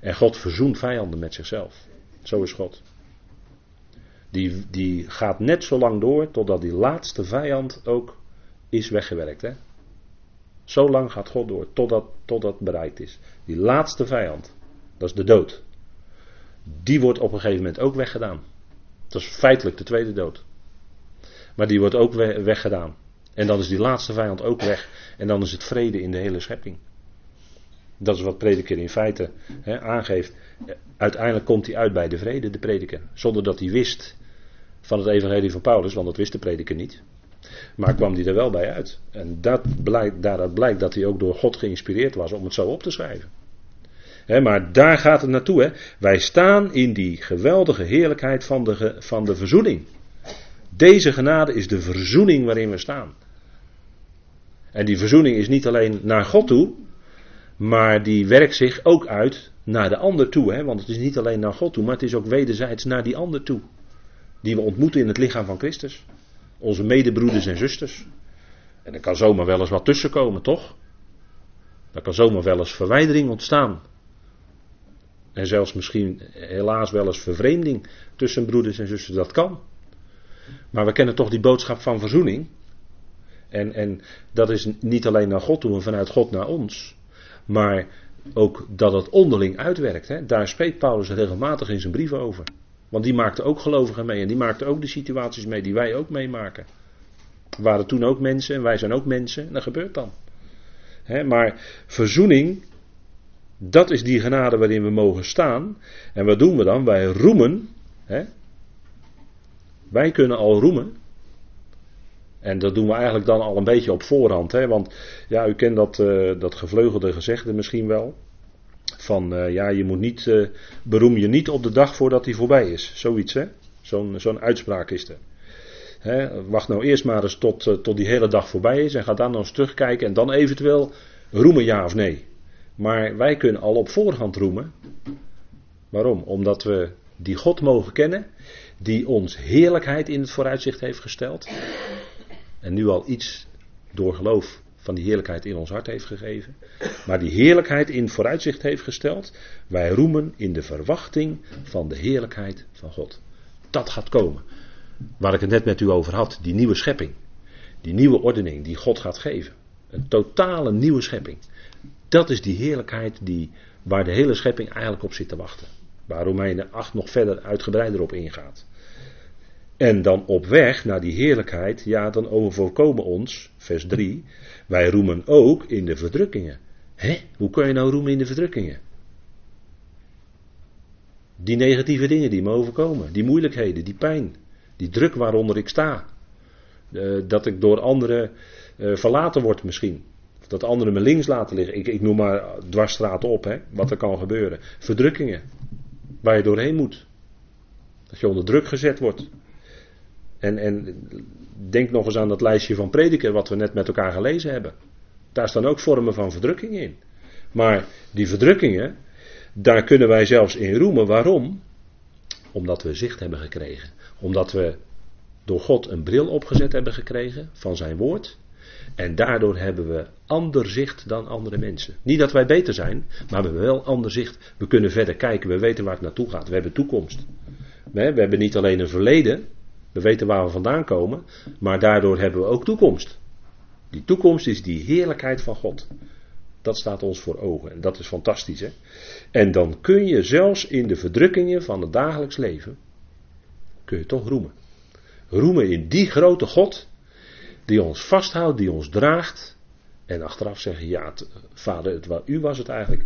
En God verzoent vijanden met zichzelf. Zo is God. Die, die gaat net zo lang door totdat die laatste vijand ook is weggewerkt. Hè? Zo lang gaat God door totdat, totdat bereikt is. Die laatste vijand, dat is de dood. Die wordt op een gegeven moment ook weggedaan. Dat is feitelijk de tweede dood. Maar die wordt ook weggedaan. En dan is die laatste vijand ook weg. En dan is het vrede in de hele schepping. Dat is wat prediker in feite aangeeft. Uiteindelijk komt hij uit bij de vrede, de prediker. Zonder dat hij wist van het evangelie van Paulus, want dat wist de prediker niet. Maar kwam hij er wel bij uit. En dat blijkt, daaruit blijkt dat hij ook door God geïnspireerd was om het zo op te schrijven. maar daar gaat het naartoe. Hè. Wij staan in die geweldige heerlijkheid van de, van de verzoening. Deze genade is de verzoening waarin we staan. En die verzoening is niet alleen naar God toe, maar die werkt zich ook uit naar de ander toe. Hè? Want het is niet alleen naar God toe, maar het is ook wederzijds naar die ander toe. Die we ontmoeten in het lichaam van Christus. Onze medebroeders en zusters. En er kan zomaar wel eens wat tussenkomen, toch? Er kan zomaar wel eens verwijdering ontstaan. En zelfs misschien helaas wel eens vervreemding tussen broeders en zussen, dat kan. Maar we kennen toch die boodschap van verzoening. En, en dat is niet alleen naar God toe en vanuit God naar ons. Maar ook dat het onderling uitwerkt. Hè. Daar spreekt Paulus regelmatig in zijn brieven over. Want die maakte ook gelovigen mee en die maakte ook de situaties mee die wij ook meemaken. We waren toen ook mensen en wij zijn ook mensen en dat gebeurt dan. maar verzoening, dat is die genade waarin we mogen staan. En wat doen we dan? Wij roemen. Wij kunnen al roemen. En dat doen we eigenlijk dan al een beetje op voorhand. Want ja, u kent dat, uh, dat gevleugelde gezegde misschien wel. Van uh, ja, je moet niet, uh, beroem je niet op de dag voordat hij voorbij is. Zoiets hè. Zo'n zo'n uitspraak is er. Hè? Wacht nou eerst maar eens tot, tot die hele dag voorbij is. En ga dan nog eens terugkijken. En dan eventueel roemen ja of nee. Maar wij kunnen al op voorhand roemen. Waarom? Omdat we die God mogen kennen. Die ons heerlijkheid in het vooruitzicht heeft gesteld. En nu al iets door geloof van die heerlijkheid in ons hart heeft gegeven. Maar die heerlijkheid in vooruitzicht heeft gesteld. Wij roemen in de verwachting van de heerlijkheid van God. Dat gaat komen. Waar ik het net met u over had. Die nieuwe schepping. Die nieuwe ordening die God gaat geven. Een totale nieuwe schepping. Dat is die heerlijkheid die, waar de hele schepping eigenlijk op zit te wachten. Waar Romeinen 8 nog verder uitgebreider op ingaat. En dan op weg naar die heerlijkheid, ja, dan overkomen ons, vers 3, wij roemen ook in de verdrukkingen. Hé, hoe kan je nou roemen in de verdrukkingen? Die negatieve dingen die me overkomen, die moeilijkheden, die pijn, die druk waaronder ik sta. Uh, dat ik door anderen uh, verlaten word misschien. Of dat anderen me links laten liggen. Ik, ik noem maar dwarsstraten op, hè, wat er kan gebeuren. Verdrukkingen, waar je doorheen moet. Dat je onder druk gezet wordt. En, en denk nog eens aan dat lijstje van prediken wat we net met elkaar gelezen hebben. Daar staan ook vormen van verdrukking in. Maar die verdrukkingen, daar kunnen wij zelfs in roemen. Waarom? Omdat we zicht hebben gekregen. Omdat we door God een bril opgezet hebben gekregen van zijn woord. En daardoor hebben we ander zicht dan andere mensen. Niet dat wij beter zijn, maar we hebben wel ander zicht. We kunnen verder kijken, we weten waar het naartoe gaat. We hebben toekomst. We hebben niet alleen een verleden, we weten waar we vandaan komen, maar daardoor hebben we ook toekomst. Die toekomst is die heerlijkheid van God. Dat staat ons voor ogen en dat is fantastisch. Hè? En dan kun je zelfs in de verdrukkingen van het dagelijks leven, kun je toch roemen. Roemen in die grote God, die ons vasthoudt, die ons draagt. En achteraf zeggen, ja vader, het, u was het eigenlijk.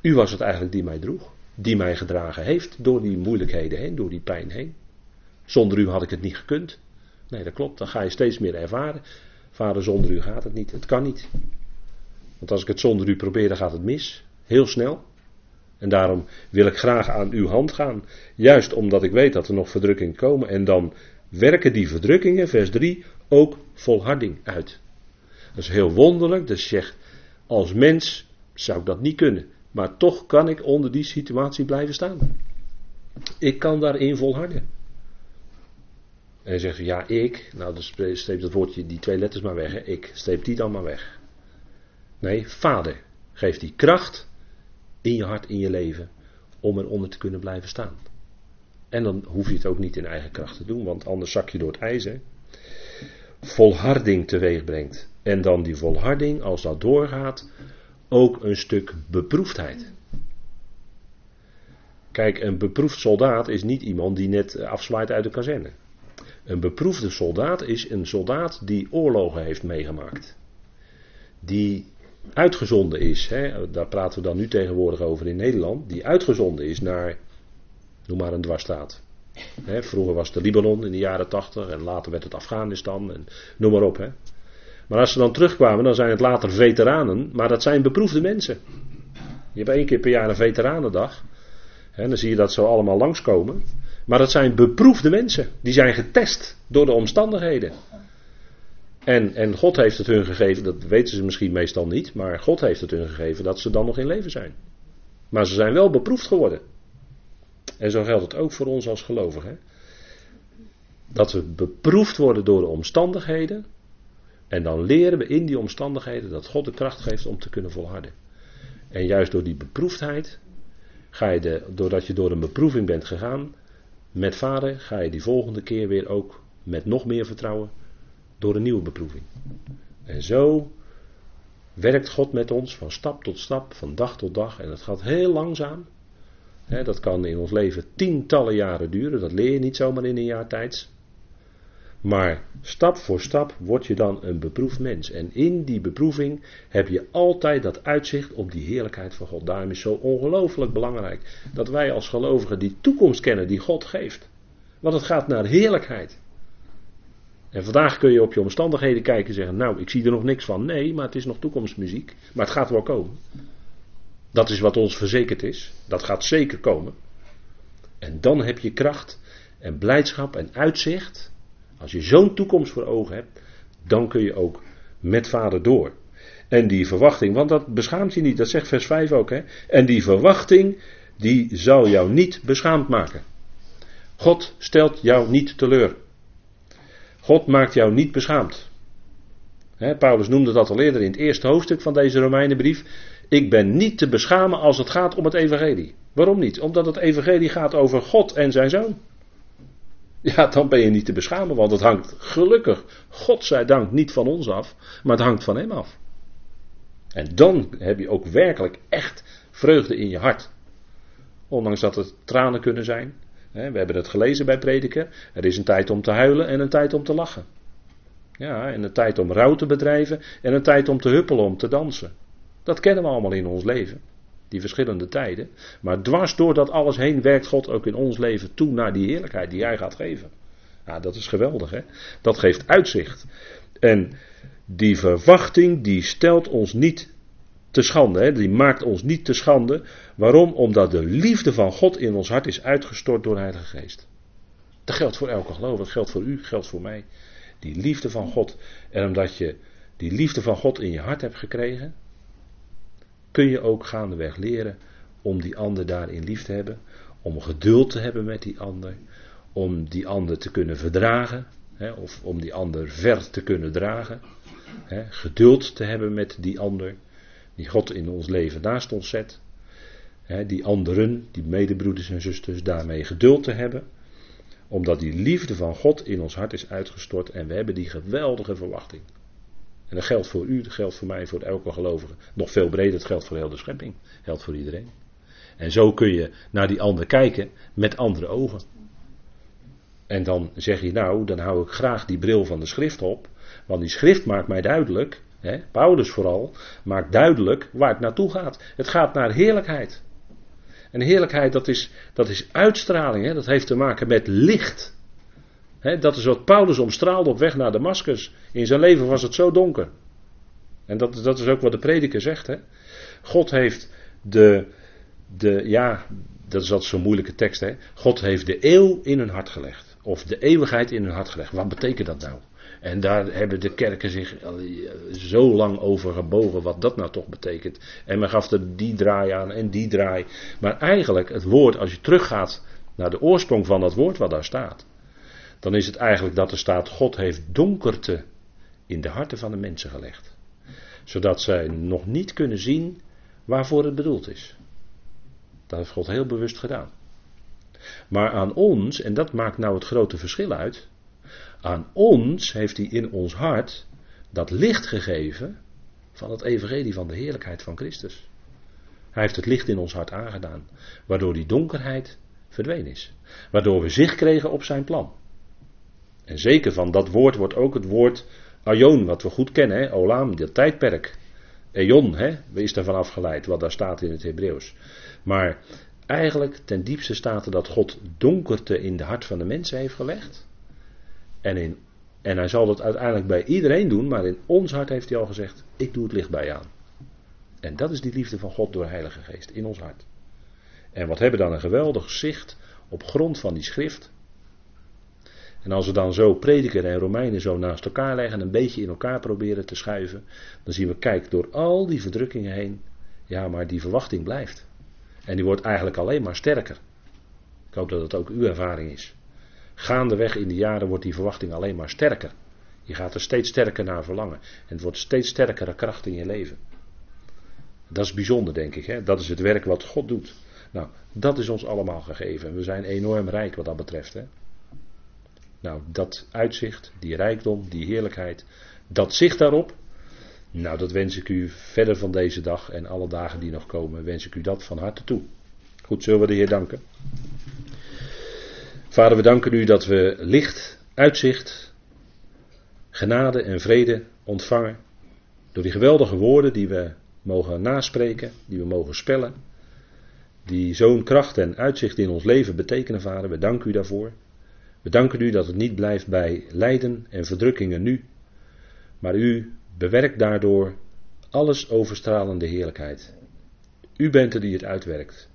U was het eigenlijk die mij droeg. Die mij gedragen heeft door die moeilijkheden heen, door die pijn heen. Zonder u had ik het niet gekund. Nee, dat klopt. Dan ga je steeds meer ervaren. Vader, zonder u gaat het niet. Het kan niet. Want als ik het zonder u probeer, dan gaat het mis. Heel snel. En daarom wil ik graag aan uw hand gaan. Juist omdat ik weet dat er nog verdrukkingen komen. En dan werken die verdrukkingen, vers 3, ook volharding uit. Dat is heel wonderlijk. Dus zegt, als mens zou ik dat niet kunnen. Maar toch kan ik onder die situatie blijven staan. Ik kan daarin volharden. En zegt, ja, ik, nou dan streep dat woordje, die twee letters maar weg. Hè. Ik, streep die dan maar weg. Nee, vader, geeft die kracht in je hart, in je leven, om eronder te kunnen blijven staan. En dan hoef je het ook niet in eigen kracht te doen, want anders zak je door het ijzer. Volharding teweeg brengt. En dan die volharding, als dat doorgaat, ook een stuk beproefdheid. Kijk, een beproefd soldaat is niet iemand die net afzwaait uit de kazerne. Een beproefde soldaat is een soldaat die oorlogen heeft meegemaakt. Die uitgezonden is, hè, daar praten we dan nu tegenwoordig over in Nederland, die uitgezonden is naar, noem maar een dwarsstaat. Hè, vroeger was het de Libanon in de jaren tachtig en later werd het Afghanistan en noem maar op. Hè. Maar als ze dan terugkwamen, dan zijn het later veteranen, maar dat zijn beproefde mensen. Je hebt één keer per jaar een veteranendag. En dan zie je dat zo allemaal langskomen. Maar dat zijn beproefde mensen. Die zijn getest door de omstandigheden. En, en God heeft het hun gegeven, dat weten ze misschien meestal niet, maar God heeft het hun gegeven dat ze dan nog in leven zijn. Maar ze zijn wel beproefd geworden. En zo geldt het ook voor ons als gelovigen. Dat we beproefd worden door de omstandigheden, En dan leren we in die omstandigheden dat God de kracht geeft om te kunnen volharden. En juist door die beproefdheid, ga je de, doordat je door een beproeving bent gegaan met vader, ga je die volgende keer weer ook met nog meer vertrouwen door een nieuwe beproeving. En zo werkt God met ons van stap tot stap, van dag tot dag. En dat gaat heel langzaam. dat kan in ons leven tientallen jaren duren. Dat leer je niet zomaar in een jaar tijd. Maar stap voor stap word je dan een beproefd mens. En in die beproeving heb je altijd dat uitzicht op die heerlijkheid van God. Daarom is zo ongelooflijk belangrijk dat wij als gelovigen die toekomst kennen die God geeft. Want het gaat naar heerlijkheid. En vandaag kun je op je omstandigheden kijken en zeggen: Nou, ik zie er nog niks van. Nee, maar het is nog toekomstmuziek. Maar het gaat wel komen. Dat is wat ons verzekerd is. Dat gaat zeker komen. En dan heb je kracht en blijdschap en uitzicht. Als je zo'n toekomst voor ogen hebt, dan kun je ook met vader door. En die verwachting, want dat beschaamt je niet, dat zegt vers 5 ook. Hè? En die verwachting, die zal jou niet beschaamd maken. God stelt jou niet teleur. God maakt jou niet beschaamd. Paulus noemde dat al eerder in het eerste hoofdstuk van deze Romeinenbrief. Ik ben niet te beschamen als het gaat om het evangelie. Waarom niet? Omdat het evangelie gaat over God en zijn zoon. Ja, dan ben je niet te beschamen, want het hangt gelukkig, God zij dank, niet van ons af, maar het hangt van hem af. En dan heb je ook werkelijk echt vreugde in je hart. Ondanks dat het tranen kunnen zijn, we hebben het gelezen bij prediker. Er is een tijd om te huilen en een tijd om te lachen. Ja, en een tijd om rouw te bedrijven en een tijd om te huppelen, om te dansen. Dat kennen we allemaal in ons leven. Die verschillende tijden. Maar dwars door dat alles heen werkt God ook in ons leven toe naar die heerlijkheid die Hij gaat geven. Ja, dat is geweldig, hè? Dat geeft uitzicht. En die verwachting, die stelt ons niet te schande. Hè? Die maakt ons niet te schande. Waarom? Omdat de liefde van God in ons hart is uitgestort door de Heilige Geest. Dat geldt voor elke geloof. Dat geldt voor u, geldt voor mij. Die liefde van God. En omdat je die liefde van God in je hart hebt gekregen, kun je ook gaandeweg leren om die ander daarin lief te hebben. Om geduld te hebben met die ander. Om die ander te kunnen verdragen. Hè, of om die ander ver te kunnen dragen. Hè, geduld te hebben met die ander die God in ons leven naast ons zet. die anderen, die medebroeders en zusters, daarmee geduld te hebben. Omdat die liefde van God in ons hart is uitgestort en we hebben die geweldige verwachting. En dat geldt voor u, dat geldt voor mij, voor elke gelovige. Nog veel breder, dat geldt voor heel de schepping. Geldt voor iedereen. En zo kun je naar die ander kijken met andere ogen. En dan zeg je nou, dan hou ik graag die bril van de schrift op. Want die schrift maakt mij duidelijk Hè, Paulus vooral, maakt duidelijk waar het naartoe gaat. Het gaat naar heerlijkheid. En heerlijkheid, dat is, dat is uitstraling. Hè, dat heeft te maken met licht. Dat is wat Paulus omstraalde op weg naar Damascus. In zijn leven was het zo donker. En dat, dat is ook wat de prediker zegt. God heeft de, de, ja, dat is altijd zo'n moeilijke tekst. Hè. God heeft de eeuw in hun hart gelegd. Of de eeuwigheid in hun hart gelegd. Wat betekent dat nou? En daar hebben de kerken zich zo lang over gebogen wat dat nou toch betekent. En men gaf er die draai aan en die draai. Maar eigenlijk het woord, als je teruggaat naar de oorsprong van dat woord wat daar staat. Dan is het eigenlijk dat er staat, God heeft donkerte in de harten van de mensen gelegd. Zodat zij nog niet kunnen zien waarvoor het bedoeld is. Dat heeft God heel bewust gedaan. Maar aan ons, en dat maakt nou het grote verschil uit, aan ons heeft hij in ons hart dat licht gegeven van het evangelie van de heerlijkheid van Christus. Hij heeft het licht in ons hart aangedaan, waardoor die donkerheid verdwenen is. Waardoor we zicht kregen op zijn plan. En zeker van dat woord wordt ook het woord Aion, wat we goed kennen, hè? Olam, dat tijdperk. Eon, hè? is daarvan afgeleid, wat daar staat in het Hebreeuws. Maar eigenlijk ten diepste staat er dat God donkerte in de hart van de mensen heeft gelegd. En, in, en hij zal dat uiteindelijk bij iedereen doen, maar in ons hart heeft hij al gezegd: Ik doe het licht bij je aan. En dat is die liefde van God door de Heilige Geest in ons hart. En wat hebben we dan een geweldig zicht op grond van die schrift. En als we dan zo prediker en Romeinen zo naast elkaar leggen en een beetje in elkaar proberen te schuiven, dan zien we, kijk, door al die verdrukkingen heen, ja, maar die verwachting blijft. En die wordt eigenlijk alleen maar sterker. Ik hoop dat het ook uw ervaring is. Gaandeweg in de jaren wordt die verwachting alleen maar sterker. Je gaat er steeds sterker naar verlangen. En het wordt steeds sterkere kracht in je leven. Dat is bijzonder, denk ik. Hè? Dat is het werk wat God doet. Nou, dat is ons allemaal gegeven. We zijn enorm rijk wat dat betreft. Hè? Nou, dat uitzicht, die rijkdom, die heerlijkheid, dat zicht daarop. Nou, dat wens ik u verder van deze dag en alle dagen die nog komen, wens ik u dat van harte toe. Goed, zullen we de Heer danken. Vader, we danken u dat we licht, uitzicht, genade en vrede ontvangen. Door die geweldige woorden die we mogen naspreken, die we mogen spellen. Die zo'n kracht en uitzicht in ons leven betekenen, Vader. We danken u daarvoor. We danken u dat het niet blijft bij lijden en verdrukkingen nu. Maar u bewerkt daardoor alles overstralende heerlijkheid. U bent er die het uitwerkt.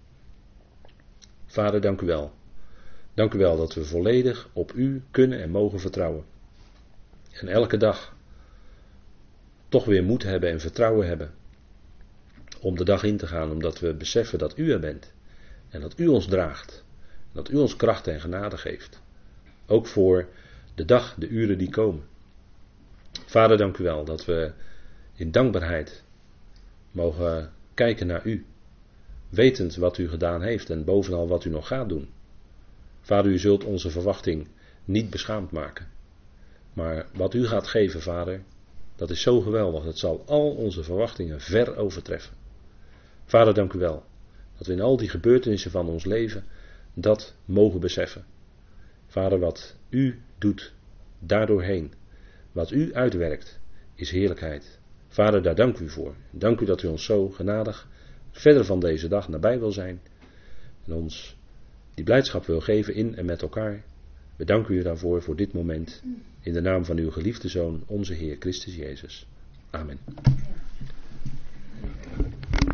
Vader, dank u wel. Dank u wel dat we volledig op u kunnen en mogen vertrouwen. En elke dag toch weer moed hebben en vertrouwen hebben om de dag in te gaan, omdat we beseffen dat u er bent en dat u ons draagt, dat u ons kracht en genade geeft. Ook voor de dag, de uren die komen. Vader, dank u wel dat we in dankbaarheid mogen kijken naar u, wetend wat u gedaan heeft en bovenal wat u nog gaat doen. Vader, u zult onze verwachting niet beschaamd maken. Maar wat u gaat geven, Vader, dat is zo geweldig. Dat zal al onze verwachtingen ver overtreffen. Vader, dank u wel. Dat we in al die gebeurtenissen van ons leven dat mogen beseffen. Vader, wat u doet daardoorheen, wat u uitwerkt, is heerlijkheid. Vader, daar dank u voor. Dank u dat u ons zo genadig verder van deze dag nabij wil zijn. En ons die blijdschap wil geven in en met elkaar. We danken u daarvoor voor dit moment. In de naam van uw geliefde Zoon, onze Heer Christus Jezus. Amen.